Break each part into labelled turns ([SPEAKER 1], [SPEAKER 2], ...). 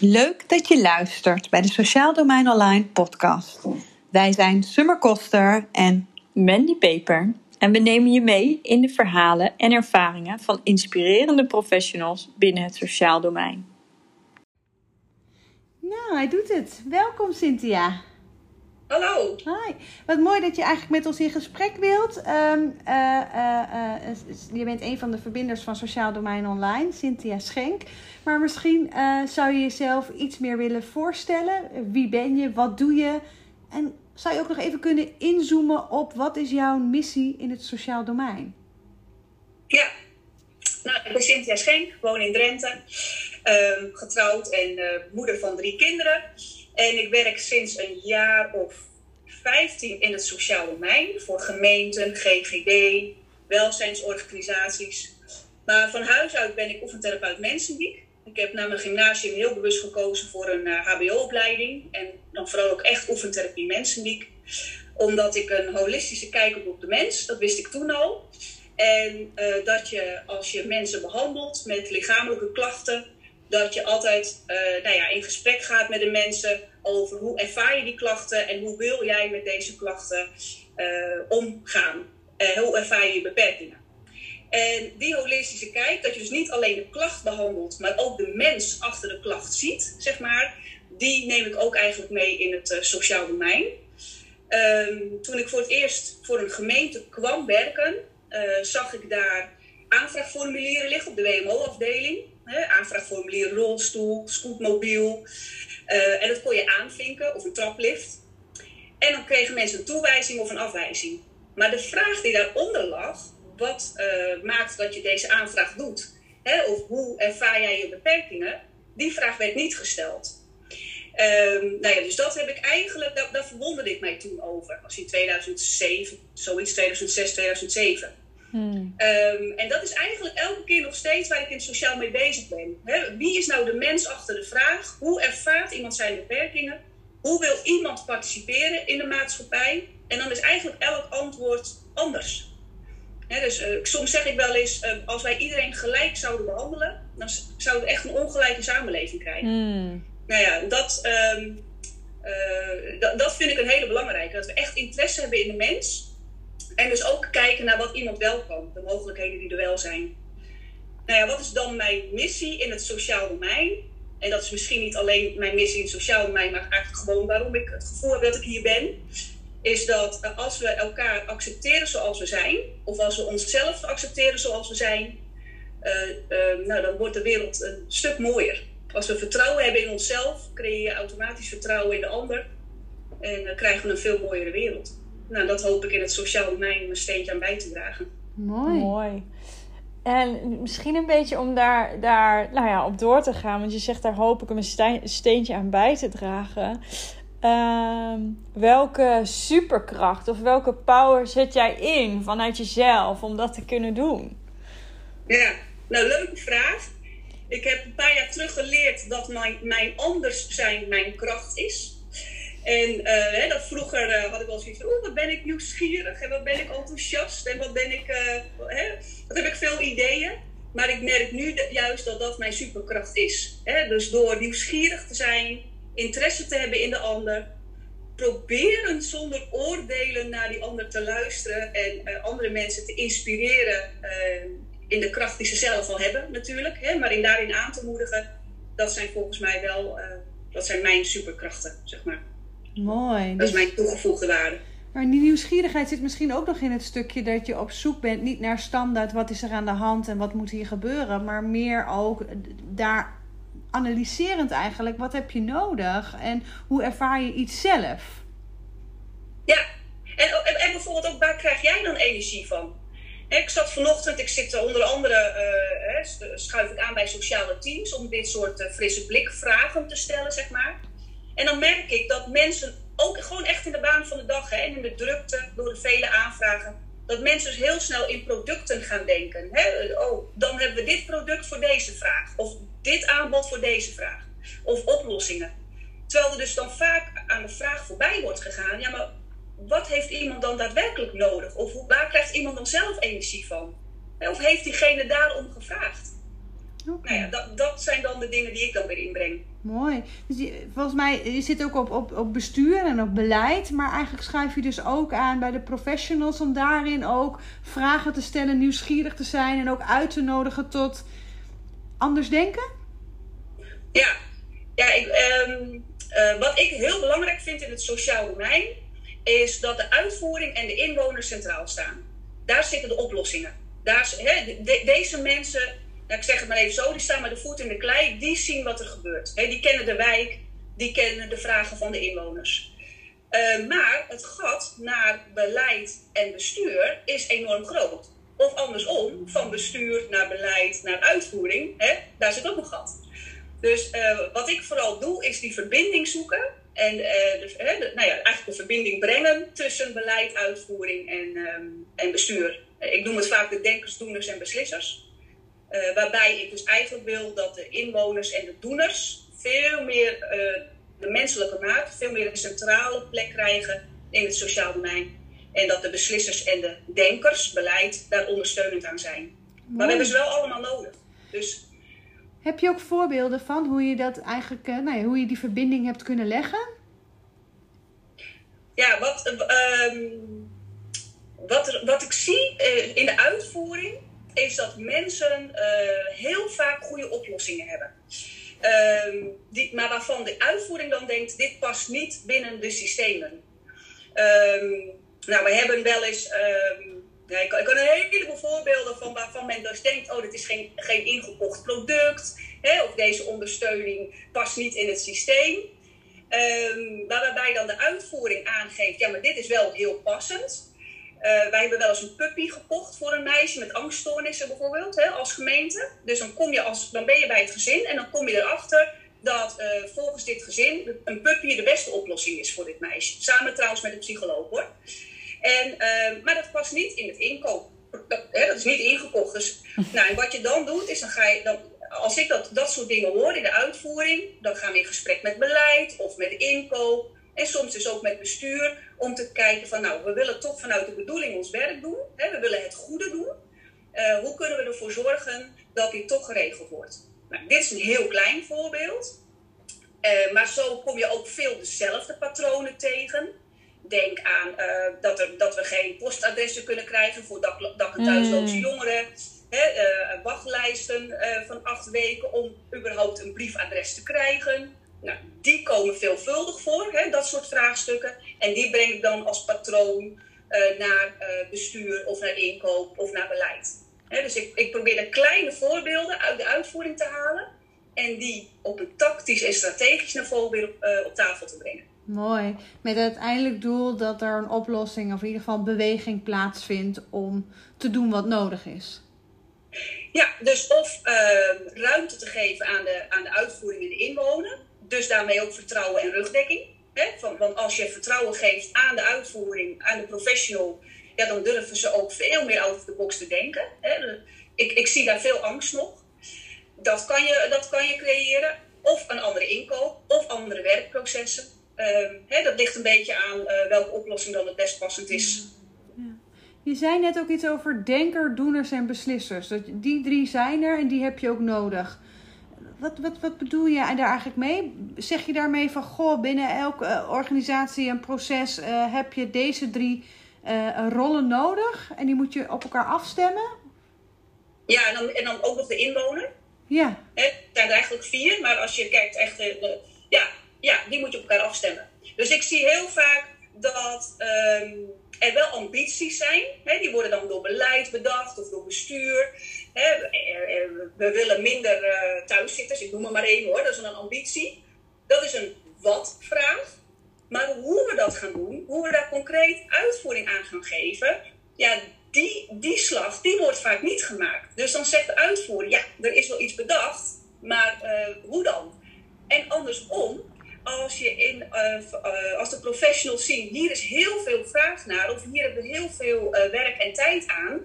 [SPEAKER 1] Leuk dat je luistert bij de Sociaal Domein Online podcast. Wij zijn Summer Koster en
[SPEAKER 2] Mandy Peper en we nemen je mee in de verhalen en ervaringen van inspirerende professionals binnen het sociaal domein.
[SPEAKER 1] Nou, hij doet het. Welkom Cynthia.
[SPEAKER 3] Hallo.
[SPEAKER 1] Hi. Wat mooi dat je eigenlijk met ons in gesprek wilt. Ehm, eh, eh, eh, je bent een van de verbinders van Sociaal Domein Online, Cynthia Schenk. Maar misschien zou je jezelf iets meer willen voorstellen. Wie ben je? Wat doe je? En zou je ook nog even kunnen inzoomen op wat is jouw missie in het sociaal domein?
[SPEAKER 3] Ja, nou, ik ben Cynthia Schenk, woon in Drenthe, ehm, getrouwd en moeder van drie kinderen. En ik werk sinds een jaar of 15 in het sociaal domein voor gemeenten, GGD, welzijnsorganisaties. Maar van huis uit ben ik oefentherapeut mensendiek. Ik heb na mijn gymnasium heel bewust gekozen voor een HBO-opleiding. En dan vooral ook echt oefentherapie mensendiek. Omdat ik een holistische kijk heb op de mens, dat wist ik toen al. En uh, dat je als je mensen behandelt met lichamelijke klachten, dat je altijd uh, nou ja, in gesprek gaat met de mensen over hoe ervaar je die klachten en hoe wil jij met deze klachten uh, omgaan. Uh, hoe ervaar je je beperkingen. En die holistische kijk, dat je dus niet alleen de klacht behandelt, maar ook de mens achter de klacht ziet, zeg maar, die neem ik ook eigenlijk mee in het sociaal domein. Um, toen ik voor het eerst voor een gemeente kwam werken, zag ik daar aanvraagformulieren liggen op de WMO-afdeling aanvraagformulier, rolstoel, scootmobiel. Uh, en dat kon je aanvinken, of een traplift. En dan kregen mensen een toewijzing of een afwijzing. Maar de vraag die daaronder lag, wat uh, maakt dat je deze aanvraag doet? Hè, of hoe ervaar jij je beperkingen? Die vraag werd niet gesteld. Um, nou ja, dus dat heb ik eigenlijk, daar, daar verwonderde ik mij toen over. Als in 2007, zoiets, 2006, 2007. Hmm. Um, en dat is eigenlijk elke keer nog steeds waar ik in het sociaal mee bezig ben. wie is nou de mens achter de vraag? Hoe ervaart iemand zijn beperkingen? Hoe wil iemand participeren in de maatschappij? En dan is eigenlijk elk antwoord anders. dus uh, soms zeg ik wel eens, uh, als wij iedereen gelijk zouden behandelen, dan zouden we echt een ongelijke samenleving krijgen. Hmm. Nou ja, dat, um, uh, dat vind ik een hele belangrijke. Dat we echt interesse hebben in de mens. En dus ook kijken naar wat iemand wel kan, de mogelijkheden die er wel zijn. Nou ja, wat is dan mijn missie in het sociaal domein? En dat is misschien niet alleen mijn missie in het sociaal domein, maar eigenlijk gewoon waarom ik het gevoel heb dat ik hier ben. Is dat eh, als we elkaar accepteren zoals we zijn, of als we onszelf accepteren zoals we zijn, uh, uh, nou, dan wordt de wereld een stuk mooier. Als we vertrouwen hebben in onszelf, creëer je automatisch vertrouwen in de ander. En dan krijgen we een veel mooiere wereld nou, dat hoop ik in het sociaal domein een steentje aan bij te dragen.
[SPEAKER 2] Mooi. Mooi. En misschien een beetje om daar, daar nou ja, op door te gaan, want je zegt daar hoop ik een steentje aan bij te dragen. Uh, welke superkracht of welke power zet jij in vanuit jezelf om dat te kunnen doen?
[SPEAKER 3] Ja, nou leuke vraag. Ik heb een paar jaar terug geleerd dat mijn, mijn anders zijn mijn kracht is. En uh, dat vroeger uh, had ik wel zoiets van, oeh, wat ben ik nieuwsgierig en wat ben ik enthousiast en wat ben ik, uh, hè, wat heb ik veel ideeën. Maar ik merk nu juist dat dat mijn superkracht is. Hè? Dus door nieuwsgierig te zijn, interesse te hebben in de ander, proberen zonder oordelen naar die ander te luisteren en andere mensen te inspireren in de kracht die ze zelf al hebben natuurlijk. Hè? Maar in daarin aan te moedigen, dat zijn volgens mij wel, dat zijn mijn superkrachten, zeg maar.
[SPEAKER 1] Mooi.
[SPEAKER 3] Dat is mijn toegevoegde waarde.
[SPEAKER 1] Maar die nieuwsgierigheid zit misschien ook nog in het stukje dat je op zoek bent, niet naar standaard wat is er aan de hand en wat moet hier gebeuren, maar meer ook daar analyserend eigenlijk, wat heb je nodig en hoe ervaar je iets zelf?
[SPEAKER 3] Ja, en, en, bijvoorbeeld ook waar krijg jij dan energie van? Ik zat vanochtend, ik zit onder andere, uh, schuif ik aan bij sociale teams om dit soort uh, frisse blikvragen te stellen, zeg maar. En dan merk ik dat mensen ook gewoon echt in de baan van de dag hè, en in de drukte door de vele aanvragen, dat mensen dus heel snel in producten gaan denken. Hè? Oh, dan hebben we dit product voor deze vraag. Of dit aanbod voor deze vraag. Of oplossingen. Terwijl er dus dan vaak aan de vraag voorbij wordt gegaan. Ja, maar wat heeft iemand dan daadwerkelijk nodig? Of waar krijgt iemand dan zelf energie van? Of heeft diegene daarom gevraagd? Nou ja, dat, dat zijn dan de dingen die ik dan weer inbreng.
[SPEAKER 1] Mooi. Dus volgens mij, je zit ook op, op, op bestuur en op beleid. Maar eigenlijk schuif je dus ook aan bij de professionals om daarin ook vragen te stellen, nieuwsgierig te zijn en ook uit te nodigen tot anders denken?
[SPEAKER 3] Ja, ja ik, ehm, eh, wat ik heel belangrijk vind in het sociaal domein, is dat de uitvoering en de inwoners centraal staan. Daar zitten de oplossingen. Daar, he, deze mensen nou, ik zeg het maar even zo, die staan met de voet in de klei, die zien wat er gebeurt. die kennen de wijk, die kennen de vragen van de inwoners. Uh, maar het gat naar beleid en bestuur is enorm groot. Of andersom, van bestuur naar beleid naar uitvoering, daar zit ook een gat. Dus uh, wat ik vooral doe, is die verbinding zoeken. En de, nou ja, eigenlijk de verbinding brengen tussen beleid, uitvoering en, um, en bestuur. Ik noem het vaak de denkers, doeners en beslissers. Uh, waarbij ik dus eigenlijk wil dat de inwoners en de doeners veel meer uh, de menselijke maat, veel meer een centrale plek krijgen in het sociaal domein. En dat de beslissers en de denkers, beleid, daar ondersteunend aan zijn. Mooi. Maar we hebben ze wel allemaal nodig. Dus,
[SPEAKER 1] Heb je ook voorbeelden van hoe je dat eigenlijk, uh, nou ja, hoe je die verbinding hebt kunnen leggen?
[SPEAKER 3] Ja, wat, um, wat, wat ik zie in de uitvoering is dat mensen uh, heel vaak goede oplossingen hebben. Uh, die, maar waarvan de uitvoering dan denkt, dit past niet binnen de systemen. Um, nou, we hebben wel eens, ik, ik kan een heleboel voorbeelden van waarvan men dus denkt, oh, dit is geen, geen ingekocht product, hè, of deze ondersteuning past niet in het systeem. Um, waarbij dan de uitvoering aangeeft, ja, maar dit is wel heel passend. Uh, wij hebben wel eens een puppy gekocht voor een meisje met angststoornissen bijvoorbeeld, hè, als gemeente. Dus dan, kom je als, dan ben je bij het gezin en dan kom je erachter dat uh, volgens dit gezin een puppy de beste oplossing is voor dit meisje. Samen trouwens met een psycholoog hoor. En, uh, maar dat past niet in het inkoop. Dat, hè, dat is niet ingekocht. Dus, nou, en wat je dan doet, is dan ga je, dan, als ik dat, dat soort dingen hoor in de uitvoering, dan gaan we in gesprek met beleid of met inkoop. En soms dus ook met bestuur om te kijken van nou, we willen toch vanuit de bedoeling ons werk doen. Hè, we willen het goede doen. Uh, hoe kunnen we ervoor zorgen dat dit toch geregeld wordt? Nou, dit is een heel klein voorbeeld. Uh, maar zo kom je ook veel dezelfde patronen tegen. Denk aan uh, dat, er, dat we geen postadressen kunnen krijgen voor dak, dak- en thuisloze mm. jongeren. Hè, wachtlijsten van acht weken om überhaupt een briefadres te krijgen. Nou, die komen veelvuldig voor, hè, dat soort vraagstukken. En die breng ik dan als patroon uh, naar uh, bestuur of naar inkoop of naar beleid. Hè, dus ik, ik probeer de kleine voorbeelden uit de uitvoering te halen. En die op een tactisch en strategisch niveau weer op, uh, op tafel te brengen.
[SPEAKER 1] Mooi. Met het uiteindelijk doel dat er een oplossing of in ieder geval beweging plaatsvindt om te doen wat nodig is.
[SPEAKER 3] Ja, dus of ruimte te geven aan de, aan de uitvoering en de inwoner dus daarmee ook vertrouwen en rugdekking. Hè? Van, want als je vertrouwen geeft aan de uitvoering, aan de professional, ja, dan durven ze ook veel meer out of the box te denken. Hè? Ik, ik zie daar veel angst nog. Dat kan, je, dat kan je creëren. Of een andere inkoop, of andere werkprocessen. Uh, hè, dat ligt een beetje aan uh, welke oplossing dan het best passend is.
[SPEAKER 1] Je zei net ook iets over denker, doeners en beslissers. Die drie zijn er en die heb je ook nodig. Wat, wat, wat bedoel je daar eigenlijk mee? Zeg je daarmee van, goh, binnen elke organisatie en proces uh, heb je deze drie uh, rollen nodig en die moet je op elkaar afstemmen?
[SPEAKER 3] Ja, en dan, en dan ook nog de inwoner.
[SPEAKER 1] Ja.
[SPEAKER 3] Het zijn er eigenlijk vier, maar als je kijkt echt, ja, ja, die moet je op elkaar afstemmen. Dus ik zie heel vaak dat um, er wel ambities zijn. Hè, die worden dan door beleid bedacht of door bestuur. Hè, we willen minder uh, thuiszitters, ik noem er maar één hoor, dat is een ambitie. Dat is een wat-vraag. Maar hoe we dat gaan doen, hoe we daar concreet uitvoering aan gaan geven, ja, die, die slag, die wordt vaak niet gemaakt. Dus dan zegt de uitvoerder, ja, er is wel iets bedacht, maar uh, hoe dan? En andersom, als, je in, uh, uh, als de professionals zien, hier is heel veel vraag naar, of hier hebben we heel veel werk en tijd aan,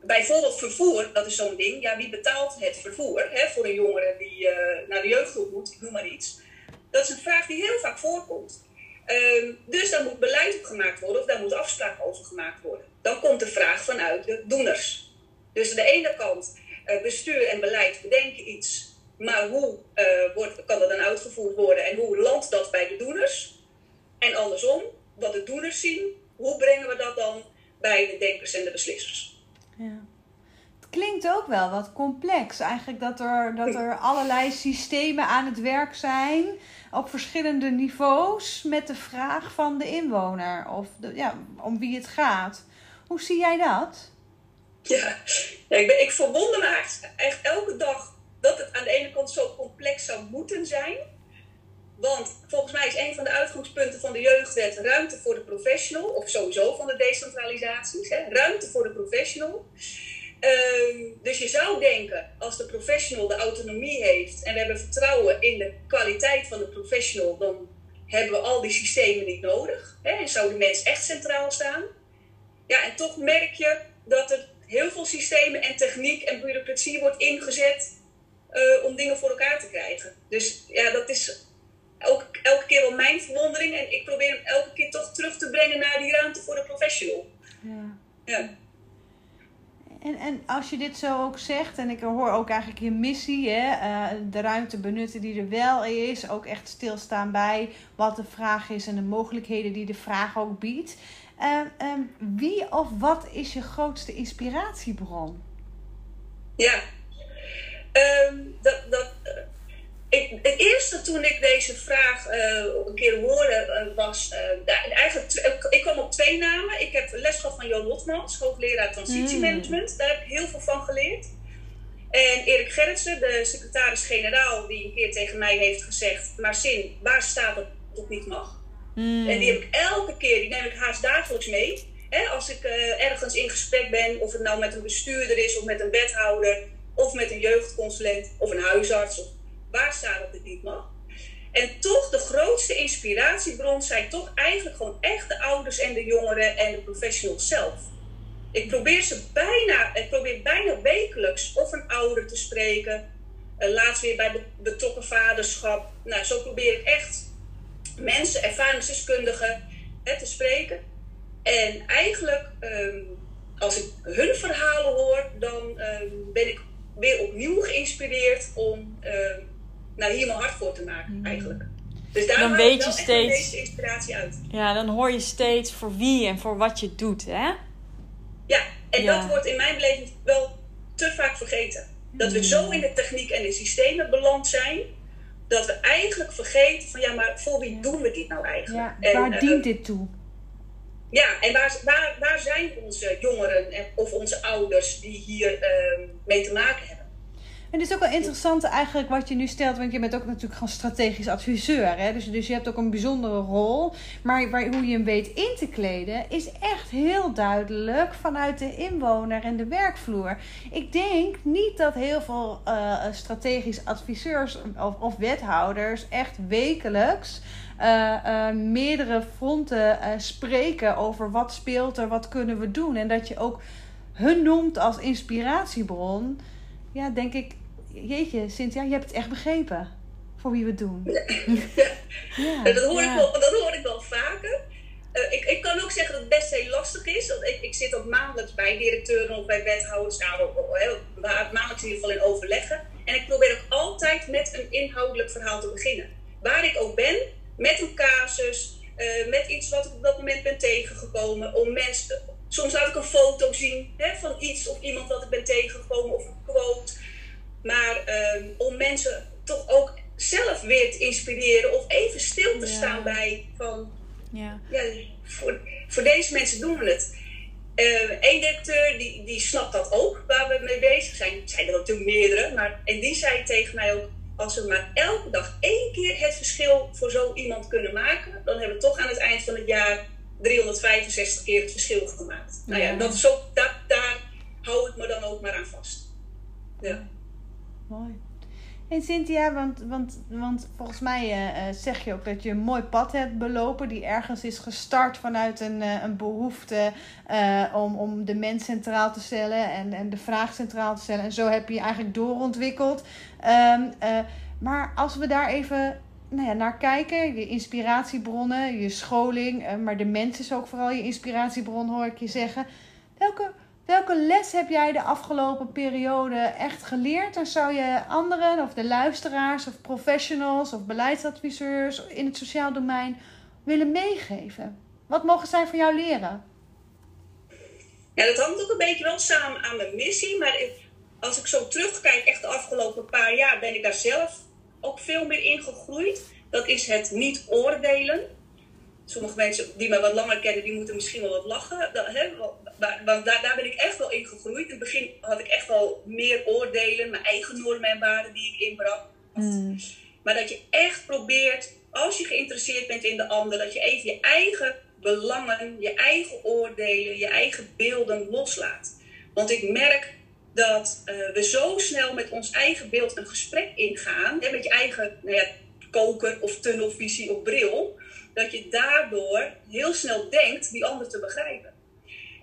[SPEAKER 3] bijvoorbeeld vervoer, dat is zo'n ding. Ja, wie betaalt het vervoer hè, voor een jongere die naar de jeugdgroep moet? Ik noem maar iets. Dat is een vraag die heel vaak voorkomt. Um, dus daar moet beleid op gemaakt worden of daar moet afspraken over gemaakt worden. Dan komt de vraag vanuit de doeners. Dus aan de ene kant bestuur en beleid bedenken iets, maar hoe wordt, kan dat dan uitgevoerd worden en hoe landt dat bij de doeners? En andersom, wat de doeners zien, hoe brengen we dat dan bij de denkers en de beslissers?
[SPEAKER 1] Ja klinkt ook wel wat complex. Eigenlijk dat er, dat er allerlei systemen aan het werk zijn op verschillende niveaus met de vraag van de inwoner of de, ja, om wie het gaat. Hoe zie jij dat?
[SPEAKER 3] Ja, ik, ben, ik verwonder me echt elke dag dat het aan de ene kant zo complex zou moeten zijn. Want volgens mij is een van de uitgangspunten van de jeugdwet ruimte voor de professional, of sowieso van de decentralisaties, hè, ruimte voor de professional. Ehm, dus je zou denken, als de professional de autonomie heeft en we hebben vertrouwen in de kwaliteit van de professional, dan hebben we al die systemen niet nodig. Hè, en zou de mens echt centraal staan. Ja, en toch merk je dat er heel veel systemen en techniek en bureaucratie wordt ingezet uh, om dingen voor elkaar te krijgen. Dus ja, dat is elke, elke keer wel mijn verwondering. En ik probeer hem elke keer toch terug te brengen naar die ruimte voor de professional. Ja. ja.
[SPEAKER 1] En, en als je dit zo ook zegt, en ik hoor ook eigenlijk je missie, hè, uh, de ruimte benutten die er wel is, ook echt stilstaan bij wat de vraag is en de mogelijkheden die de vraag ook biedt. Uh, um, wie of wat is je grootste inspiratiebron?
[SPEAKER 3] Ja, um, dat, dat, ik, het eerste toen ik deze vraag uh, een keer hoorde uh, was, uh, eigenlijk, ik kwam op twee namen. Ik heb les gehad van Jo Lotmans, hoogleraar transitiemanagement. Mm. Daar heb ik heel veel van geleerd. En Erik Gerritsen, de secretaris-generaal, die een keer tegen mij heeft gezegd, maar zin, waar staat het dat niet mag? Mm. En die heb ik elke keer, die neem ik haast dagelijks mee. Hè, als ik ergens in gesprek ben, of het nou met een bestuurder is, of met een wethouder, of met een jeugdconsulent, of een huisarts, of waar staat dat het niet mag? En toch de grootste inspiratiebron zijn toch eigenlijk gewoon echt de ouders en de jongeren en de professionals zelf. Ik probeer ze bijna, ik probeer bijna wekelijks of een ouder te spreken. Uh, laatst weer bij betrokken vaderschap. Nou, zo probeer ik echt mensen, ervaringsdeskundigen hè, te spreken. En eigenlijk, ehm, als ik hun verhalen hoor, dan ehm, ben ik weer opnieuw geïnspireerd om ehm, nou, hier mijn hart voor te maken, mm. eigenlijk. Dus daar dan weet je steeds inspiratie uit.
[SPEAKER 2] Ja, dan hoor je steeds voor wie en voor wat je doet, hè?
[SPEAKER 3] Ja, en dat wordt in mijn beleving wel te vaak vergeten. Dat we mm. zo in de techniek en de systemen beland zijn, dat we eigenlijk vergeten van ja, maar voor wie doen we dit nou eigenlijk?
[SPEAKER 1] Ja, waar dient eh, dit toe?
[SPEAKER 3] Ja, en waar, waar, waar zijn onze jongeren of onze ouders die hier uh, mee te maken hebben?
[SPEAKER 1] En het is ook wel interessant eigenlijk wat je nu stelt, want je bent ook natuurlijk gewoon strategisch adviseur. Hè? Dus, dus je hebt ook een bijzondere rol. Maar waar, hoe je hem weet in te kleden, is echt heel duidelijk vanuit de inwoner en de werkvloer. Ik denk niet dat heel veel uh, strategisch adviseurs of, of, wethouders echt wekelijks. Uh, uh, meerdere fronten spreken over wat speelt er, wat kunnen we doen. En dat je ook hun noemt als inspiratiebron. Ja, denk ik, jeetje, Cynthia, je hebt het echt begrepen voor wie we het doen.
[SPEAKER 3] ja, dat, hoor ik wel, dat hoor ik wel vaker. Uh, ik, ik kan ook zeggen dat het best heel lastig is. Want ik, ik zit ook maandelijks bij directeuren of bij wethouders. Nou, maandelijks in ieder geval in overleggen. En ik probeer ook altijd met een inhoudelijk verhaal te beginnen. Waar ik ook ben, met een casus, uh, met iets wat ik op dat moment ben tegengekomen. Om mensen, soms laat ik een foto zien hè, van iets of iemand wat ik ben tegengekomen of een quote. Maar um, om mensen toch ook zelf weer te inspireren of even stil te staan bij van ja. ja voor, voor deze mensen doen we het. Eén uh, directeur die, die snapt dat ook, waar we mee bezig zijn. zijn er natuurlijk meerdere, maar en die zei tegen mij ook: als we maar elke dag één keer het verschil voor zo iemand kunnen maken, dan hebben we toch aan het eind van het jaar 365 keer het verschil gemaakt. Nou ja, dat is ook, dat, daar hou ik me dan ook maar aan vast. Ja
[SPEAKER 1] mooi. En Cynthia, want, want, want volgens mij uh, zeg je ook dat je een mooi pad hebt belopen, die ergens is gestart vanuit een, uh, een behoefte om, om de mens centraal te stellen en, en de vraag centraal te stellen. En zo heb je je eigenlijk doorontwikkeld. Um, maar als we daar even nou ja, naar kijken, je inspiratiebronnen, je scholing, maar de mens is ook vooral je inspiratiebron, hoor ik je zeggen. Welke Welke les heb jij de afgelopen periode echt geleerd? En zou je anderen of de luisteraars of professionals of beleidsadviseurs in het sociaal domein willen meegeven? Wat mogen zij van jou leren?
[SPEAKER 3] Ja, dat hangt ook een beetje wel samen aan mijn missie. Maar als ik zo terugkijk, echt de afgelopen paar jaar, ben ik daar zelf ook veel meer in gegroeid. Dat is het niet oordelen. Sommige mensen die me wat langer kennen, die moeten misschien wel wat lachen. Want daar, daar ben ik echt wel in gegroeid. In het begin had ik echt wel meer oordelen, mijn eigen normen en waarden die ik inbracht. Mm. Maar dat je echt probeert, als je geïnteresseerd bent in de ander, dat je even je eigen belangen, je eigen oordelen, je eigen beelden loslaat. Want ik merk dat uh, we zo snel met ons eigen beeld een gesprek ingaan, hè, met je eigen nou ja, koker of tunnelvisie of bril, dat je daardoor heel snel denkt die ander te begrijpen.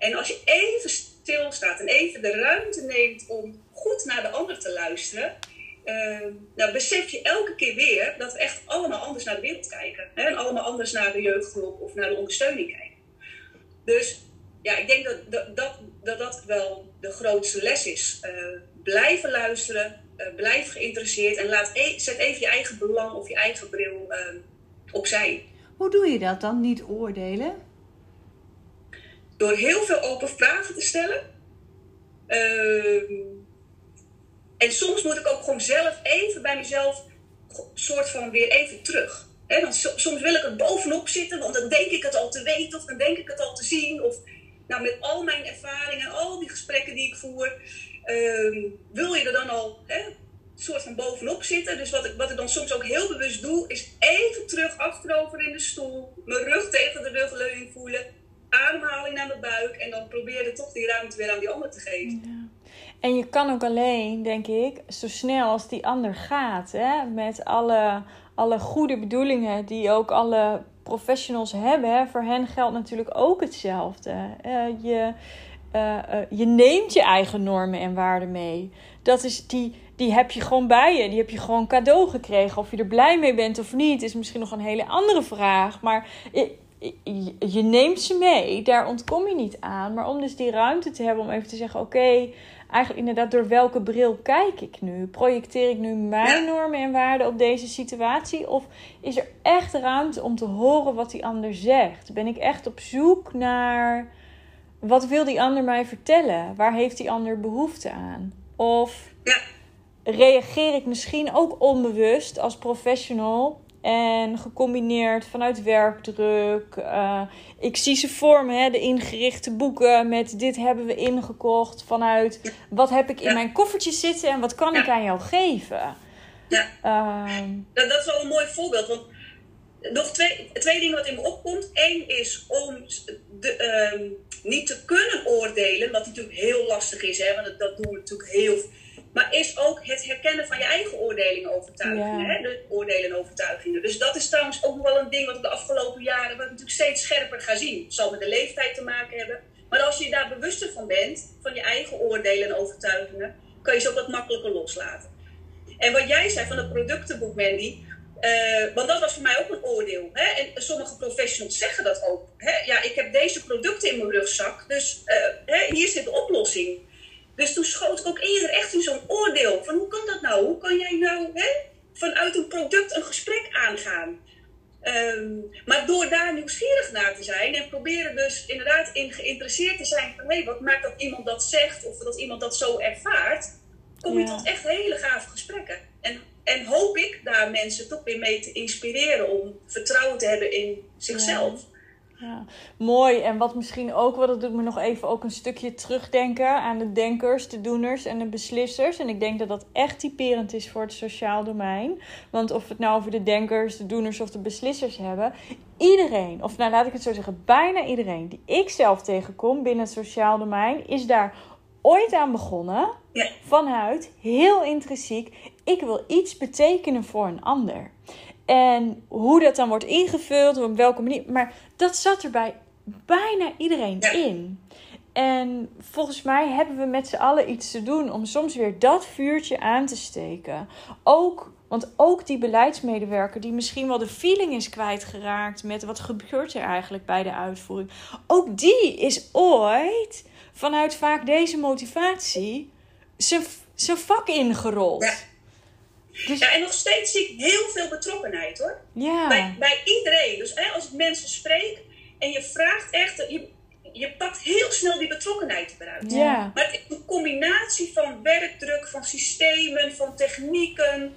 [SPEAKER 3] En als je even stilstaat en even de ruimte neemt om goed naar de ander te luisteren, uh, nou besef je elke keer weer dat we echt allemaal anders naar de wereld kijken. Hè? En allemaal anders naar de jeugdhulp of naar de ondersteuning kijken. Dus ja, ik denk dat dat, dat, dat, wel de grootste les is. Uh, blijven luisteren, uh, blijf geïnteresseerd en laat e zet even je eigen belang of je eigen bril ehm, opzij.
[SPEAKER 1] Hoe doe je dat dan, niet oordelen?
[SPEAKER 3] Door heel veel open vragen te stellen. Ehm, en soms moet ik ook gewoon zelf even bij mezelf, soort van weer even terug. He, soms wil ik er bovenop zitten, want dan denk ik het al te weten of dan denk ik het al te zien. Of nou, met al mijn ervaringen, al die gesprekken die ik voer, ehm, wil je er dan al he, soort van bovenop zitten. Dus wat ik, wat ik dan soms ook heel bewust doe, is even terug achterover in de stoel, mijn rug tegen de rugleuning voelen, ademhaling naar mijn buik en dan proberen toch die ruimte weer aan die ander te geven.
[SPEAKER 2] En je kan ook alleen, denk ik, zo snel als die ander gaat, hè, met alle, alle goede bedoelingen die ook alle professionals hebben. Voor hen geldt natuurlijk ook hetzelfde. Uh, je, uh, uh, je neemt je eigen normen en waarden mee. Dat is die, die heb je gewoon bij je. Die heb je gewoon cadeau gekregen. Of je er blij mee bent of niet, is misschien nog een hele andere vraag. Maar je neemt ze mee, daar ontkom je niet aan. Maar om dus die ruimte te hebben om even te zeggen: oké, eigenlijk inderdaad, door welke bril kijk ik nu? Projecteer ik nu mijn normen en waarden op deze situatie? Of is er echt ruimte om te horen wat die ander zegt? Ben ik echt op zoek naar wat wil die ander mij vertellen? Waar heeft die ander behoefte aan? Of reageer ik misschien ook onbewust als professional en gecombineerd vanuit werkdruk. Uh, ik zie ze voor me, hè, de ingerichte boeken met dit hebben we ingekocht. Vanuit wat heb ik in mijn koffertje zitten en wat kan ik aan jou geven.
[SPEAKER 3] Ja, uh, dat, dat, is wel een mooi voorbeeld. Want nog twee, twee dingen wat in me opkomt. Eén is om de, uh, niet te kunnen oordelen, wat natuurlijk heel lastig is. Hè, want dat, dat doen we natuurlijk heel maar is ook het herkennen van je eigen oordelingen overtuigingen. Hè? De oordelen en overtuigingen. Dus dat is trouwens ook wel een ding wat ik de afgelopen jaren wat natuurlijk steeds scherper ga zien. Het zal met de leeftijd te maken hebben. Maar als je daar bewuster van bent, van je eigen oordelen en overtuigingen, kan je ze ook wat makkelijker loslaten. En wat jij zei van het productenboek, Mandy, uh, want dat was voor mij ook een oordeel. Hè? En sommige professionals zeggen dat ook. Hè? Ja, ik heb deze producten in mijn rugzak, dus uh, hè, hier zit de oplossing. Dus toen schoot ik ook eerder echt in zo'n oordeel. Van hoe kan dat nou? Hoe kan jij nou hè, vanuit een product een gesprek aangaan? Um, maar door daar nieuwsgierig naar te zijn en proberen dus inderdaad in geïnteresseerd te zijn van hé, wat maakt dat iemand dat zegt of dat iemand dat zo ervaart, kom je tot echt hele gave gesprekken. En, en hoop ik daar mensen toch weer mee te inspireren om vertrouwen te hebben in zichzelf.
[SPEAKER 2] Ja, mooi. En wat misschien ook wel, dat doet me nog even ook een stukje terugdenken aan de denkers, de doeners en de beslissers. En ik denk dat dat echt typerend is voor het sociaal domein. Want of we het nou over de denkers, de doeners of de beslissers hebben, iedereen, of nou laat ik het zo zeggen, bijna iedereen die ik zelf tegenkom binnen het sociaal domein, is daar ooit aan begonnen. Vanuit heel intrinsiek, ik wil iets betekenen voor een ander. En hoe dat dan wordt ingevuld, op welke manier. Maar dat zat er bij bijna iedereen in. En volgens mij hebben we met z'n allen iets te doen om soms weer dat vuurtje aan te steken. Ook, want ook die beleidsmedewerker die misschien wel de feeling is kwijtgeraakt met wat gebeurt er eigenlijk bij de uitvoering. Ook die is ooit vanuit vaak deze motivatie zijn, zijn vak ingerold.
[SPEAKER 3] Ja.
[SPEAKER 2] Dus,
[SPEAKER 3] Ja, en nog steeds zie ik heel veel betrokkenheid hoor.
[SPEAKER 2] ja.
[SPEAKER 3] Bij, bij iedereen. Dus hè, als ik mensen spreek en je vraagt echt, je, je pakt heel snel die betrokkenheid eruit.
[SPEAKER 2] ja.
[SPEAKER 3] Maar het is een combinatie van werkdruk, van systemen, van technieken.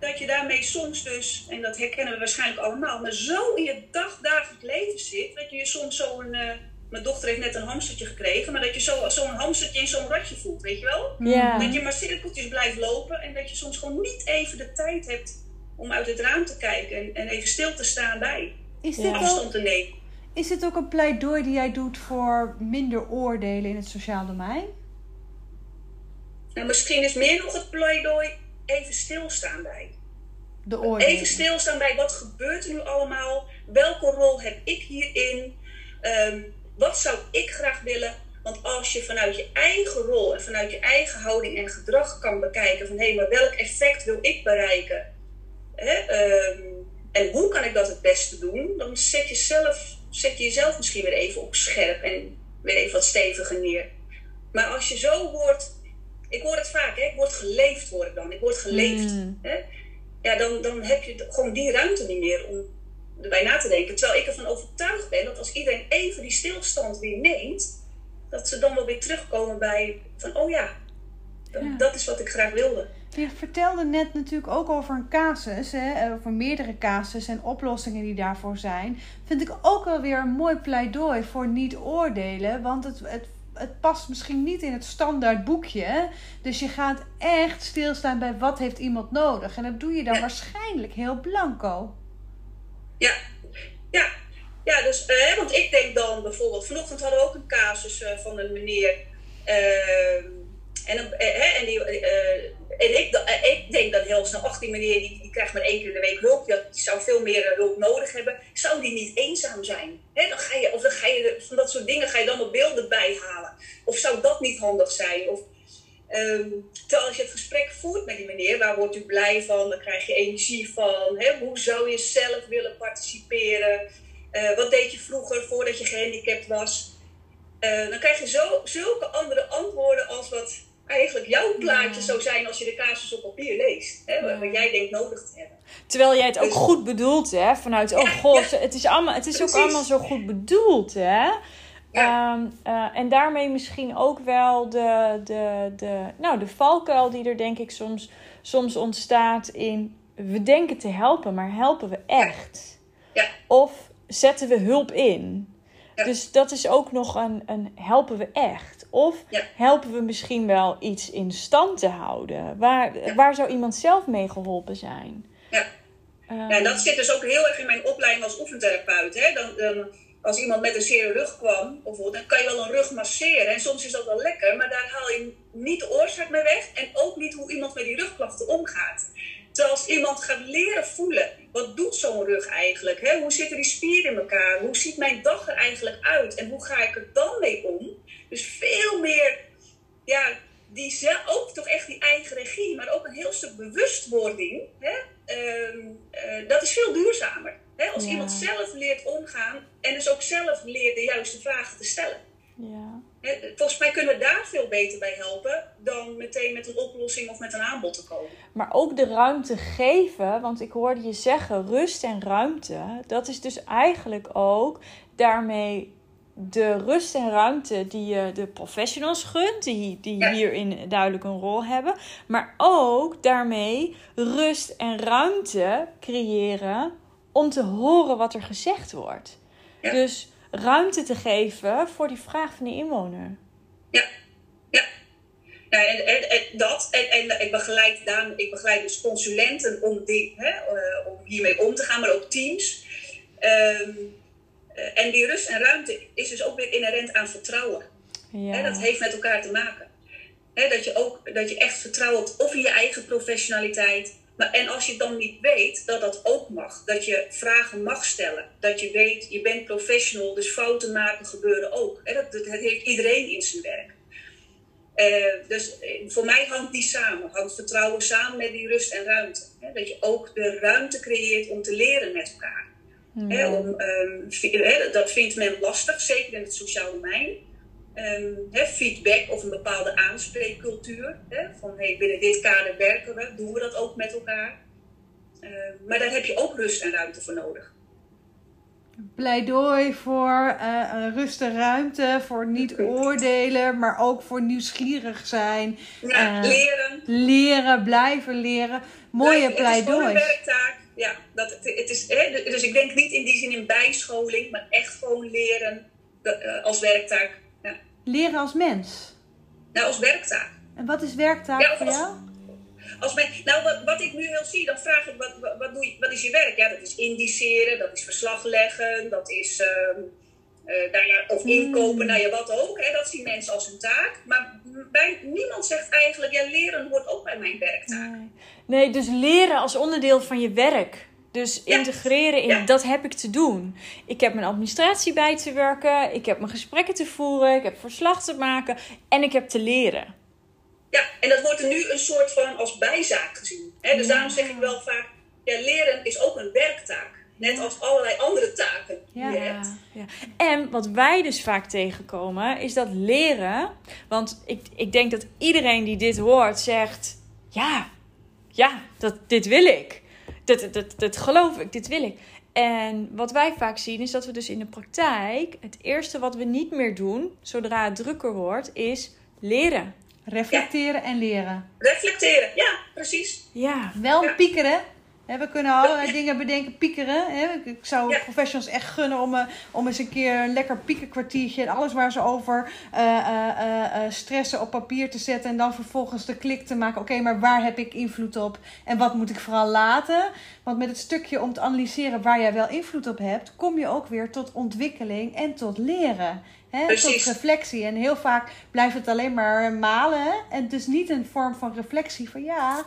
[SPEAKER 3] Dat je daarmee soms dus, en dat herkennen we waarschijnlijk allemaal, maar zo in je dagdagelijks leven zit. Dat je je soms zo'n. eh mijn dochter heeft net een hamstertje gekregen, maar dat je zo- zo'n hamstertje in zo'n ratje voelt, weet je wel?
[SPEAKER 2] Ja.
[SPEAKER 3] Dat je maar cirkeltjes blijft lopen en dat je soms gewoon niet even de tijd hebt om uit het raam te kijken en, en even stil te staan bij.
[SPEAKER 1] Is dit, ook,
[SPEAKER 3] Afstand te nemen.
[SPEAKER 1] is dit ook een pleidooi die jij doet voor minder oordelen in het sociaal domein?
[SPEAKER 3] Nou, misschien is meer nog het pleidooi even stilstaan bij.
[SPEAKER 1] De oordelen.
[SPEAKER 3] Even stilstaan bij wat gebeurt er nu allemaal? Welke rol heb ik hierin? Ehm, wat zou ik graag willen? Want als je vanuit je eigen rol en vanuit je eigen houding en gedrag kan bekijken van hé, maar welk effect wil ik bereiken? Hè? ehm, en hoe kan ik dat het beste doen? Dan zet je, zelf, zet je jezelf misschien weer even op scherp en weer even wat steviger neer. Maar als je zo wordt, ik hoor het vaak, hè? ik word geleefd hoor ik dan, ik word geleefd.
[SPEAKER 2] Mm.
[SPEAKER 3] Hè? Ja, dan, dan heb je gewoon die ruimte niet meer om erbij na te denken. Terwijl ik ervan overtuigd ben dat als iedereen even die stilstand weer neemt, dat ze dan wel weer terugkomen bij van, oh ja, dat,
[SPEAKER 1] Ja.
[SPEAKER 3] dat is wat ik graag wilde.
[SPEAKER 1] Je vertelde net natuurlijk ook over een casus, hè, over meerdere casus en oplossingen die daarvoor zijn. Vind ik ook wel weer een mooi pleidooi voor niet oordelen, want het, het, het past misschien niet in het standaard boekje. Dus je gaat echt stilstaan bij wat heeft iemand nodig. En dat doe je dan
[SPEAKER 3] Ja.
[SPEAKER 1] waarschijnlijk heel blanco.
[SPEAKER 3] Ja, ja. Ja, dus, eh, want ik denk dan bijvoorbeeld, vanochtend hadden we ook een casus eh, van een meneer. ehm, en, eh, en, die, ik, ik denk dan heel snel, ach, die meneer die, die krijgt maar één keer in de week hulp. Die, zou veel meer hulp nodig hebben. Zou die niet eenzaam zijn? Dan ga je, of dan ga je van dat soort dingen ga je dan op beelden bijhalen. Of zou dat niet handig zijn? Of, Ehm, terwijl als je het gesprek voert met die meneer, waar wordt u blij van? Dan krijg je energie van. Hè? Hoe zou je zelf willen participeren? Eh, wat deed je vroeger voordat je gehandicapt was? Eh, dan krijg je zo, zulke andere antwoorden als wat eigenlijk jouw plaatje
[SPEAKER 2] Ja.
[SPEAKER 3] zou zijn als je de casus op papier leest. Hè? Wat,
[SPEAKER 2] Ja.
[SPEAKER 3] wat jij denkt nodig te hebben.
[SPEAKER 2] Terwijl jij het ook
[SPEAKER 3] Dus-
[SPEAKER 2] goed bedoelt, hè? Vanuit, oh
[SPEAKER 3] Ja,
[SPEAKER 2] god, het is, allemaal, het is ook allemaal zo goed bedoeld, hè?
[SPEAKER 3] Ja.
[SPEAKER 2] Ehm, eh, en daarmee misschien ook wel de, de, de, nou, de valkuil die er denk ik soms, soms ontstaat in... We denken te helpen, maar helpen we echt?
[SPEAKER 3] Ja.
[SPEAKER 2] Of zetten we hulp in?
[SPEAKER 3] Ja.
[SPEAKER 2] Dus dat is ook nog een, een helpen we echt? Of
[SPEAKER 3] Ja.
[SPEAKER 2] helpen we misschien wel iets in stand te houden? Waar,
[SPEAKER 3] Ja.
[SPEAKER 2] waar zou iemand zelf mee geholpen zijn?
[SPEAKER 3] Ja.
[SPEAKER 2] Ehm,
[SPEAKER 3] Ja, en dat zit dus ook heel erg in mijn opleiding als oefentherapeut. Hè? Dan, dan, als iemand met een zere rug kwam, bijvoorbeeld, dan kan je wel een rug masseren. En soms is dat wel lekker, maar daar haal je niet de oorzaak mee weg. En ook niet hoe iemand met die rugklachten omgaat. Terwijl als iemand gaat leren voelen, wat doet zo'n rug eigenlijk? Hè? Hoe zitten die spieren in elkaar? Hoe ziet mijn dag er eigenlijk uit? En hoe ga ik er dan mee om? Dus veel meer, ja, die ook toch echt die eigen regie, maar ook een heel stuk bewustwording. Hè? Ehm, eh, dat is veel duurzamer. Als
[SPEAKER 2] Ja.
[SPEAKER 3] iemand zelf leert omgaan en dus ook zelf leert de juiste vragen te stellen.
[SPEAKER 2] ja.
[SPEAKER 3] Volgens mij kunnen we daar veel beter bij helpen dan meteen met een oplossing of met een aanbod te komen.
[SPEAKER 2] Maar ook de ruimte geven, want ik hoorde je zeggen rust en ruimte. Dat is dus eigenlijk ook daarmee de rust en ruimte die je de professionals gunt, die, die
[SPEAKER 3] Ja.
[SPEAKER 2] hierin duidelijk een rol hebben. Maar ook daarmee rust en ruimte creëren om te horen wat er gezegd wordt.
[SPEAKER 3] Ja.
[SPEAKER 2] Dus ruimte te geven voor die vraag van de inwoner.
[SPEAKER 3] Ja, ja. En, en dat, en, en ik, begeleid dan, ik begeleid dus consulenten om, die, hè, eh, om hiermee om te gaan, maar ook teams. Ehm, eh, en die rust en ruimte is dus ook weer inherent aan vertrouwen.
[SPEAKER 2] Ja.
[SPEAKER 3] Hè, dat heeft met elkaar te maken. Hè, dat, je ook, dat je echt vertrouwt of in je eigen professionaliteit. Maar, en als je dan niet weet, dat dat ook mag. Dat je vragen mag stellen. Dat je weet, je bent professional, dus fouten maken gebeuren ook. Hè, dat, dat, dat heeft iedereen in zijn werk. Eh, dus eh, voor mij hangt die samen. Hangt vertrouwen samen met die rust en ruimte. Hè, dat je ook de ruimte creëert om te leren met elkaar. Hè,
[SPEAKER 2] Ja.
[SPEAKER 3] om, ehm, dat vindt men lastig, zeker in het sociaal domein. Ehm, feedback of een bepaalde aanspreekcultuur. Van hey, binnen dit kader werken we, doen we dat ook met elkaar. Ehm, maar daar heb je ook rust en ruimte voor nodig.
[SPEAKER 1] Pleidooi voor uh, rust en ruimte, voor niet oordelen, maar ook voor nieuwsgierig zijn.
[SPEAKER 3] Ja, uh, leren.
[SPEAKER 1] Leren, blijven leren. Mooie pleidoois.
[SPEAKER 3] Het is een werktaak. Ja, dat, het, het is, hè, dus ik denk niet in die zin in bijscholing, maar echt gewoon leren uh, als werktaak.
[SPEAKER 1] Leren als mens?
[SPEAKER 3] Nou, als werktaak.
[SPEAKER 1] En wat is werktaak ja, voor
[SPEAKER 3] als,
[SPEAKER 1] jou?
[SPEAKER 3] Als men, nou, wat, wat ik nu heel zie, dan vraag ik, wat, wat, wat, doe je, wat is je werk? Ja, dat is indiceren, dat is verslag leggen, dat is... Uh, uh, nou ja, of inkopen, nou ja, wat ook. Hè, dat zien mensen als een taak. Maar bij, niemand zegt eigenlijk, ja, leren hoort ook bij mijn werktaak.
[SPEAKER 2] Nee, nee dus leren als onderdeel van je werk. Dus integreren in ja. dat heb ik te doen. Ik heb mijn administratie bij te werken. Ik heb mijn gesprekken te voeren. Ik heb verslag te maken. En ik heb te leren.
[SPEAKER 3] Ja, en dat wordt er nu een soort van als bijzaak gezien. Hè? Dus ja. daarom zeg ik wel vaak, ja, leren is ook een werktaak. Net als allerlei andere taken die je hebt.
[SPEAKER 2] Ja. En wat wij dus vaak tegenkomen, is dat leren. Want ik, ik denk dat iedereen die dit hoort zegt: Ja, ja, dat, dit wil ik. Dat, dat, dat geloof ik, dit wil ik. En wat wij vaak zien is dat we dus in de praktijk het eerste wat we niet meer doen, zodra het drukker wordt, is leren.
[SPEAKER 1] Reflecteren ja. en leren.
[SPEAKER 3] Reflecteren, ja, precies.
[SPEAKER 2] Ja.
[SPEAKER 1] Wel ja. piekeren. We kunnen allerlei dingen bedenken, piekeren. Ik zou professionals echt gunnen om, uh, om eens een keer een lekker piekenkwartiertje en alles waar ze over uh, uh, stressen op papier te zetten. En dan vervolgens de klik te maken. Oké, okay, maar waar heb ik invloed op en wat moet ik vooral laten? Want met het stukje om te analyseren waar jij wel invloed op hebt, kom je ook weer tot ontwikkeling en tot leren. Hè, tot reflectie. En heel vaak blijft het alleen maar malen. Hè? En dus niet een vorm van reflectie van ja,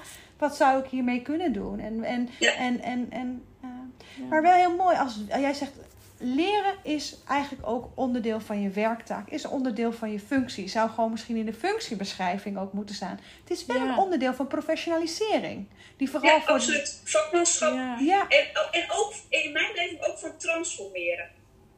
[SPEAKER 1] wat zou ik hiermee kunnen doen? En, en,
[SPEAKER 3] ja.
[SPEAKER 1] en, en, en, uh, ja. Maar wel heel mooi als jij zegt. Leren is eigenlijk ook onderdeel van je werktaak, is onderdeel van je functie. Zou gewoon misschien in de functiebeschrijving ook moeten staan. Het is wel een onderdeel van professionalisering. Die vooral
[SPEAKER 3] ja,
[SPEAKER 1] voor
[SPEAKER 3] absoluut. Vakmanschap.
[SPEAKER 1] Ja.
[SPEAKER 3] En, en ook in mijn beleving ook van transformeren.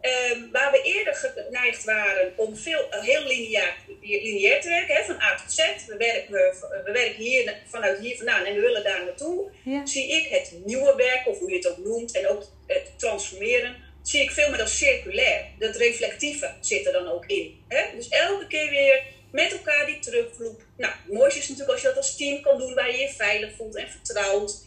[SPEAKER 3] Um, waar we eerder geneigd waren om veel, heel lineair, lineair te werken, hè, van A tot Z. We werken, we, we werken hier, vanuit hier vandaan en we willen daar naartoe.
[SPEAKER 1] Ja.
[SPEAKER 3] Zie ik het nieuwe werk, of hoe je het ook noemt, en ook het transformeren, zie ik veel meer als circulair. Dat reflectieve zit er dan ook in. Hè? Dus elke keer weer met elkaar die terugvloep. Nou, het mooiste is natuurlijk als je dat als team kan doen, waar je je veilig voelt en vertrouwt.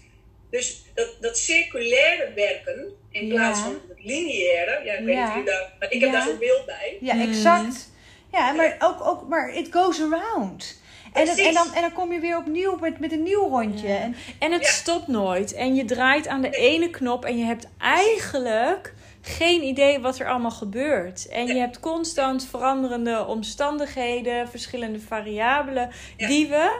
[SPEAKER 3] Dus dat, dat circulaire werken, in
[SPEAKER 1] Ja.
[SPEAKER 3] plaats van het lineaire, ja, ik weet niet daar, maar ik heb
[SPEAKER 1] Ja.
[SPEAKER 3] daar zo'n beeld bij.
[SPEAKER 1] Ja, exact. Ja, maar ook, ook maar it goes around. En, dan, en, dan, en dan kom je weer opnieuw met, met een nieuw rondje.
[SPEAKER 2] Ja.
[SPEAKER 1] En,
[SPEAKER 2] En het
[SPEAKER 3] Ja.
[SPEAKER 2] stopt nooit. En je draait aan de ene knop en je hebt eigenlijk geen idee wat er allemaal gebeurt. En je hebt constant veranderende omstandigheden, verschillende variabelen,
[SPEAKER 3] Ja.
[SPEAKER 2] die we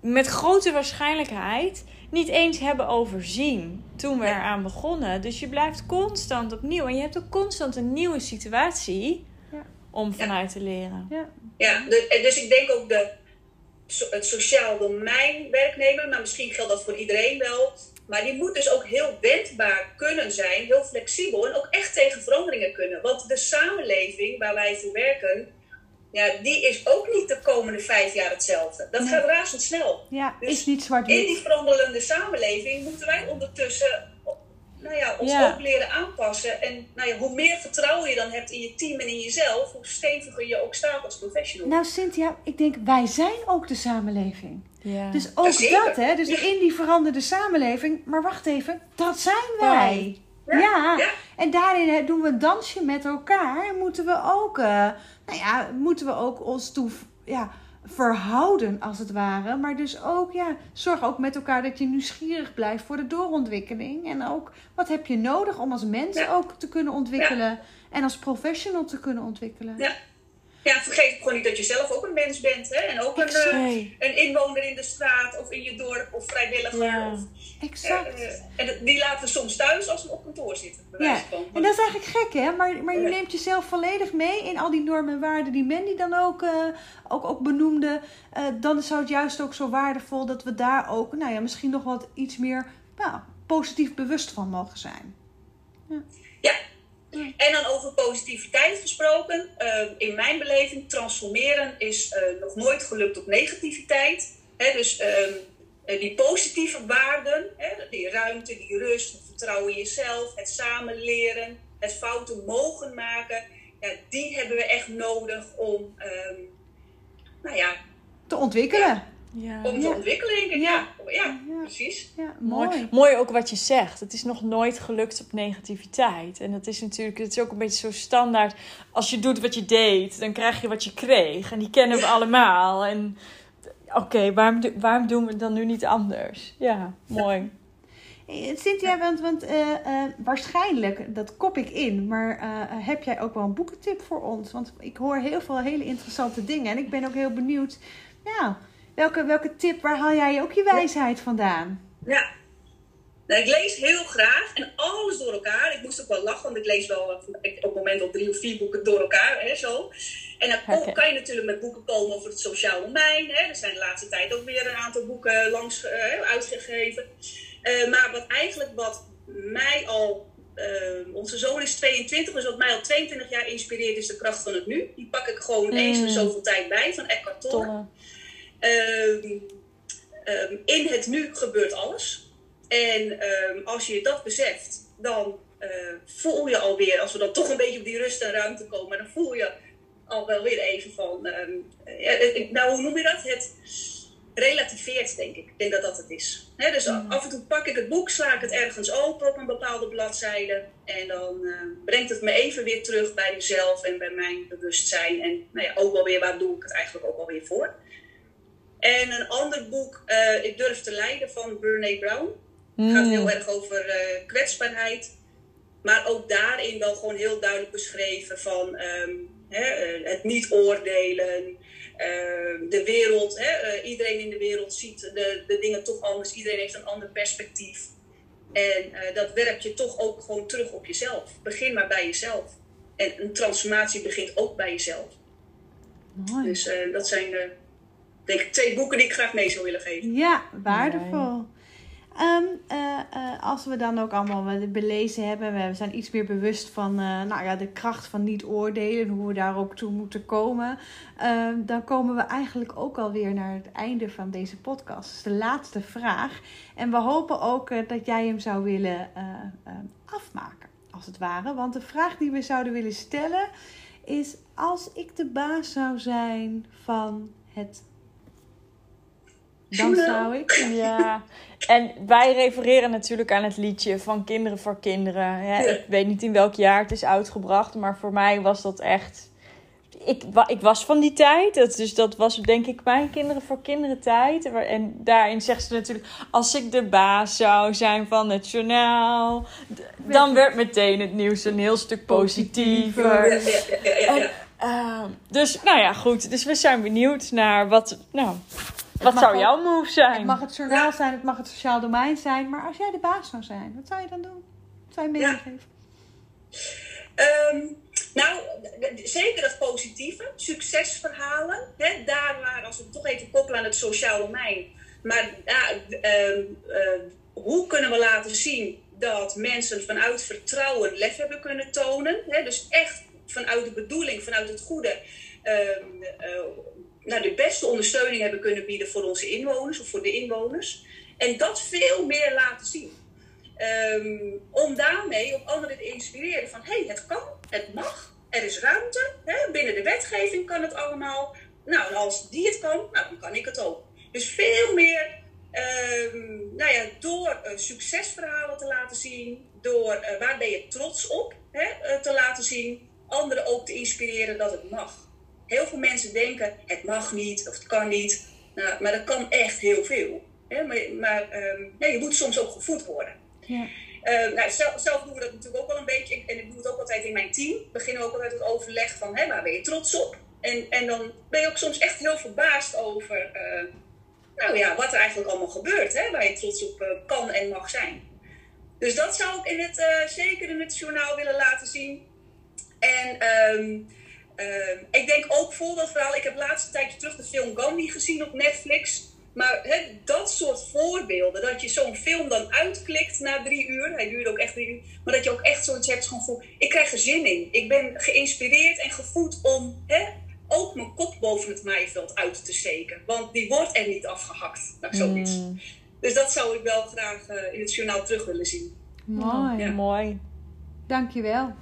[SPEAKER 2] met grote waarschijnlijkheid niet eens hebben overzien toen we
[SPEAKER 3] Nee.
[SPEAKER 2] eraan begonnen. Dus je blijft constant opnieuw en je hebt ook constant een nieuwe situatie
[SPEAKER 1] Ja.
[SPEAKER 2] om vanuit te leren.
[SPEAKER 1] ja.
[SPEAKER 3] Ja, en dus ik denk ook de, het sociaal domein werknemer, maar misschien geldt dat voor iedereen wel. Maar die moet dus ook heel wendbaar kunnen zijn, heel flexibel en ook echt tegen veranderingen kunnen. Want de samenleving waar wij voor werken, ja, die is ook niet de komende vijf jaar hetzelfde. Dat
[SPEAKER 1] Nee.
[SPEAKER 3] gaat razendsnel.
[SPEAKER 1] ja
[SPEAKER 3] Dus
[SPEAKER 1] is niet
[SPEAKER 3] In
[SPEAKER 1] zwart-wit.
[SPEAKER 3] die veranderende samenleving moeten wij ondertussen nou ja, ons
[SPEAKER 2] Ja.
[SPEAKER 3] ook leren aanpassen. En nou ja, hoe meer vertrouwen je dan hebt in je team en in jezelf, hoe steviger je ook staat als professional.
[SPEAKER 1] Nou, Cynthia, ik denk wij zijn ook de samenleving.
[SPEAKER 2] Ja.
[SPEAKER 1] Dus ook dat, hè? Dus in die veranderde samenleving. Maar wacht even, dat zijn wij.
[SPEAKER 3] Ja.
[SPEAKER 1] Ja.
[SPEAKER 3] Ja.
[SPEAKER 1] En daarin hè, doen we een dansje met elkaar. En moeten we ook, eh, nou ja, moeten we ook ons toe ja, verhouden, als het ware. Maar dus ook, ja, zorg ook met elkaar dat je nieuwsgierig blijft voor de doorontwikkeling. En ook, wat heb je nodig om als mens
[SPEAKER 3] Ja.
[SPEAKER 1] ook te kunnen ontwikkelen. En als professional te kunnen ontwikkelen.
[SPEAKER 3] Ja. Ja, vergeet gewoon niet dat je zelf ook een mens bent. Hè? En ook een, eh, een inwoner in de straat of in je dorp of vrijwilliger.
[SPEAKER 2] Ja.
[SPEAKER 3] Of,
[SPEAKER 1] Exact.
[SPEAKER 3] eh, en dat- die laten we soms thuis als we op kantoor zitten.
[SPEAKER 1] Ja, en dat is eigenlijk gek, hè? Maar, maar je
[SPEAKER 3] Ja.
[SPEAKER 1] neemt jezelf volledig mee in al die normen en waarden die Mandy dan ook, eh, ook, ook benoemde. Eh, dan zou het juist ook zo waardevol dat we daar ook, nou ja, misschien nog wat iets meer nou, positief bewust van mogen zijn.
[SPEAKER 3] Ja, En dan over positiviteit gesproken. Uh, in mijn beleving, transformeren is uh, nog nooit gelukt op negativiteit. Dus uh, die positieve waarden, die ruimte, die rust, het vertrouwen in jezelf, het samen leren, het fouten mogen maken, ja, die hebben we echt nodig om, ehm, nou ja,
[SPEAKER 1] te ontwikkelen.
[SPEAKER 3] Ja. Om te ontwikkelen, ja. Ja, ja, precies.
[SPEAKER 2] Ja, mooi. mooi. ook wat je zegt. Het is nog nooit gelukt op negativiteit. En dat is natuurlijk, het is ook een beetje zo standaard. Als je doet wat je deed, dan krijg je wat je kreeg. En die kennen we allemaal. En oké, waarom, waarom doen we het dan nu niet anders? Ja, mooi.
[SPEAKER 1] Eh, Cynthia, want, want uh, uh, waarschijnlijk, dat kop ik in, maar heb jij ook wel een boekentip voor ons? Want ik hoor heel veel hele interessante dingen en ik ben ook heel benieuwd, ja, welke, welke tip, waar haal jij ook je wijsheid vandaan?
[SPEAKER 3] Ja, nou, ik lees heel graag en alles door elkaar. Ik moest ook wel lachen, want ik lees wel op het moment al drie of vier boeken door elkaar, hè, zo. En dan kan je natuurlijk met boeken komen over het sociaal domein. Hè. Er zijn de laatste tijd ook weer een aantal boeken langs uitgegeven. Uh, maar wat eigenlijk wat mij al, uh, onze zoon is 22, dus wat mij al 22 jaar inspireert is de kracht van het nu. Die pak ik gewoon mm. eens in zoveel tijd bij van Eckhart Tolle. Uh, in het nu gebeurt alles. En ehm, als je dat beseft, dan eh, voel je alweer, als we dan toch een beetje op die rust en ruimte komen, dan voel je al wel weer even van, nou hoe noem je dat? Het, relativeert, denk ik. Ik denk dat dat het is. dus mm. af en toe pak ik het boek, sla ik het ergens open op een bepaalde bladzijde. En dan uh, brengt het me even weer terug bij mezelf en bij mijn bewustzijn. En nou ja, ook wel weer, waar doe ik het eigenlijk ook alweer voor? En een ander boek, uh, Ik durf te leiden, van Brene Brown. Het gaat mm. heel erg over uh, kwetsbaarheid. Maar ook daarin wel gewoon heel duidelijk beschreven van um, het niet oordelen. Ehm, de wereld, hè, eh, iedereen in de wereld ziet de, de dingen toch anders. Iedereen heeft een ander perspectief. En uh, dat werpt je toch ook gewoon terug op jezelf. Begin maar bij jezelf. En een transformatie begint ook bij jezelf. Mooi. Dus uh, dat zijn de, denk ik, twee boeken die ik graag mee zou willen geven.
[SPEAKER 1] Ja, waardevol. Um, uh, uh, als we dan ook allemaal belezen hebben, we zijn iets meer bewust van uh, nou ja, de kracht van niet oordelen en hoe we daar ook toe moeten komen, ehm, dan komen we eigenlijk ook alweer naar het einde van deze podcast. Dus de laatste vraag. En we hopen ook dat jij hem zou willen afmaken, als het ware. Want de vraag die we zouden willen stellen is: als ik de baas zou zijn van het dan zou ik.
[SPEAKER 2] Ja. En wij refereren natuurlijk aan het liedje van Kinderen voor Kinderen. Ik weet niet in welk jaar het is uitgebracht, maar voor mij was dat echt. Ik, ik was van die tijd, dat, dus dat was denk ik mijn Kinderen voor Kinderen tijd. En daarin zegt ze natuurlijk: Als ik de baas zou zijn van het journaal, dan werd meteen het nieuws een heel stuk positiever. En, uh, dus nou ja, goed. Dus we zijn benieuwd naar wat. Nou, wat zou jouw move zijn?
[SPEAKER 1] Het mag het journaal zijn, het mag het sociaal domein zijn. Maar als jij de baas zou zijn, wat zou je dan doen? Wat zou je meegeven?
[SPEAKER 3] Ehm, nou, zeker dat positieve. Succesverhalen. Hè, daar waar, als we het toch even koppelen aan het sociaal domein. Maar ja, ehm, ehm, hoe kunnen we laten zien dat mensen vanuit vertrouwen lef hebben kunnen tonen? Hè? Dus echt vanuit de bedoeling, vanuit het goede. Uh, nou, de beste ondersteuning hebben kunnen bieden voor onze inwoners of voor de inwoners. En dat veel meer laten zien. Ehm, om daarmee op anderen te inspireren van hé, hey, het kan, het mag, er is ruimte. Hè? Binnen de wetgeving kan het allemaal. Nou, als die het kan, nou, dan kan ik het ook. Dus veel meer um, nou ja, door uh, succesverhalen te laten zien, door uh, waar ben je trots op hè, uh, te laten zien, anderen ook te inspireren dat het mag heel veel mensen denken, het mag niet of het kan niet. Nou, maar dat kan echt heel veel. Hè? Maar, maar um, je moet soms ook gevoed worden. Ja. Uh, nou, zelf, zelf, doen we dat natuurlijk ook wel een beetje. En ik doe het ook altijd in mijn team. Beginnen we ook altijd het overleg van, hè, waar ben je trots op? En, en dan ben je ook soms echt heel verbaasd over uh, nou ja, wat er eigenlijk allemaal gebeurt. Hè, waar je trots op uh, kan en mag zijn. Dus dat zou ik in het, uh, zeker in het journaal willen laten zien. En um, Ehm, ik denk ook vol dat verhaal. Ik heb de laatste tijdje terug de film Gandhi gezien op Netflix. Maar hè, dat soort voorbeelden, dat je zo'n film dan uitklikt na drie uur, hij duurde ook echt drie uur, maar dat je ook echt zoiets hebt van, voel, ik krijg er zin in. Ik ben geïnspireerd en gevoed om hè, ook mijn kop boven het maaiveld uit te steken. Want die wordt er niet afgehakt, naar zoiets.
[SPEAKER 2] Mm.
[SPEAKER 3] Dus dat zou ik wel graag eh, in het journaal terug willen zien.
[SPEAKER 1] Mooi.
[SPEAKER 3] Ja.
[SPEAKER 2] Mooi.
[SPEAKER 1] Dankjewel.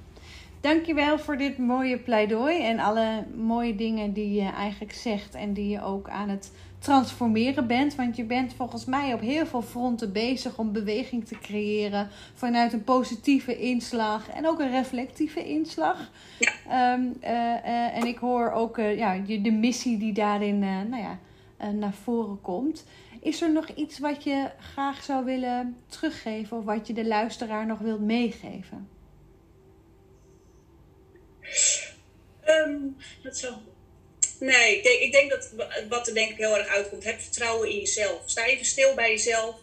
[SPEAKER 1] Dankjewel voor dit mooie pleidooi en alle mooie dingen die je eigenlijk zegt en die je ook aan het transformeren bent. Want je bent volgens mij op heel veel fronten bezig om beweging te creëren vanuit een positieve inslag en ook een reflectieve inslag.
[SPEAKER 3] Ja.
[SPEAKER 1] Ehm, eh, eh, en ik hoor ook eh, ja, de missie die daarin nou ja, naar voren komt. Is er nog iets wat je graag zou willen teruggeven of wat je de luisteraar nog wilt meegeven?
[SPEAKER 3] Dat zo. Nee, kijk, ik denk dat wat er denk ik heel erg uitkomt, heb vertrouwen in jezelf. Sta even stil bij jezelf.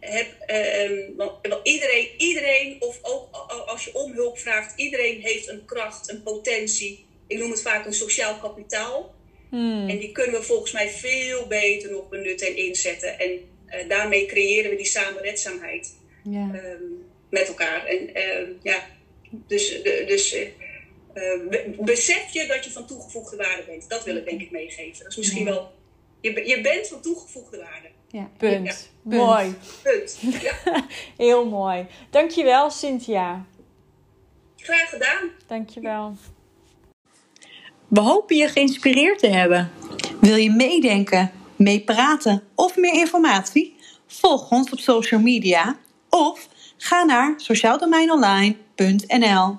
[SPEAKER 3] Heb, ehm, want, iedereen, iedereen, of ook als je om hulp vraagt, iedereen heeft een kracht, een potentie. Ik noem het vaak een sociaal kapitaal.
[SPEAKER 2] Hmm.
[SPEAKER 3] En die kunnen we volgens mij veel beter nog benutten en inzetten. En eh, daarmee creëren we die samenredzaamheid
[SPEAKER 1] Ja.
[SPEAKER 3] ehm, met elkaar. En ehm, ja, dus, dus eh, be- besef je dat je van toegevoegde waarde bent. Dat wil ik denk ik meegeven. Dat is misschien
[SPEAKER 1] Ja.
[SPEAKER 3] wel. Je, je bent van toegevoegde waarde.
[SPEAKER 1] Ja.
[SPEAKER 2] Punt.
[SPEAKER 3] Ja.
[SPEAKER 2] Mooi.
[SPEAKER 3] Punt. Ja,
[SPEAKER 2] Heel mooi. Dankjewel, Cynthia.
[SPEAKER 3] graag gedaan.
[SPEAKER 2] Dankjewel.
[SPEAKER 4] We hopen je geïnspireerd te hebben. Wil je meedenken, meepraten of meer informatie? Volg ons op social media of ga naar sociaaldomeinonline.nl.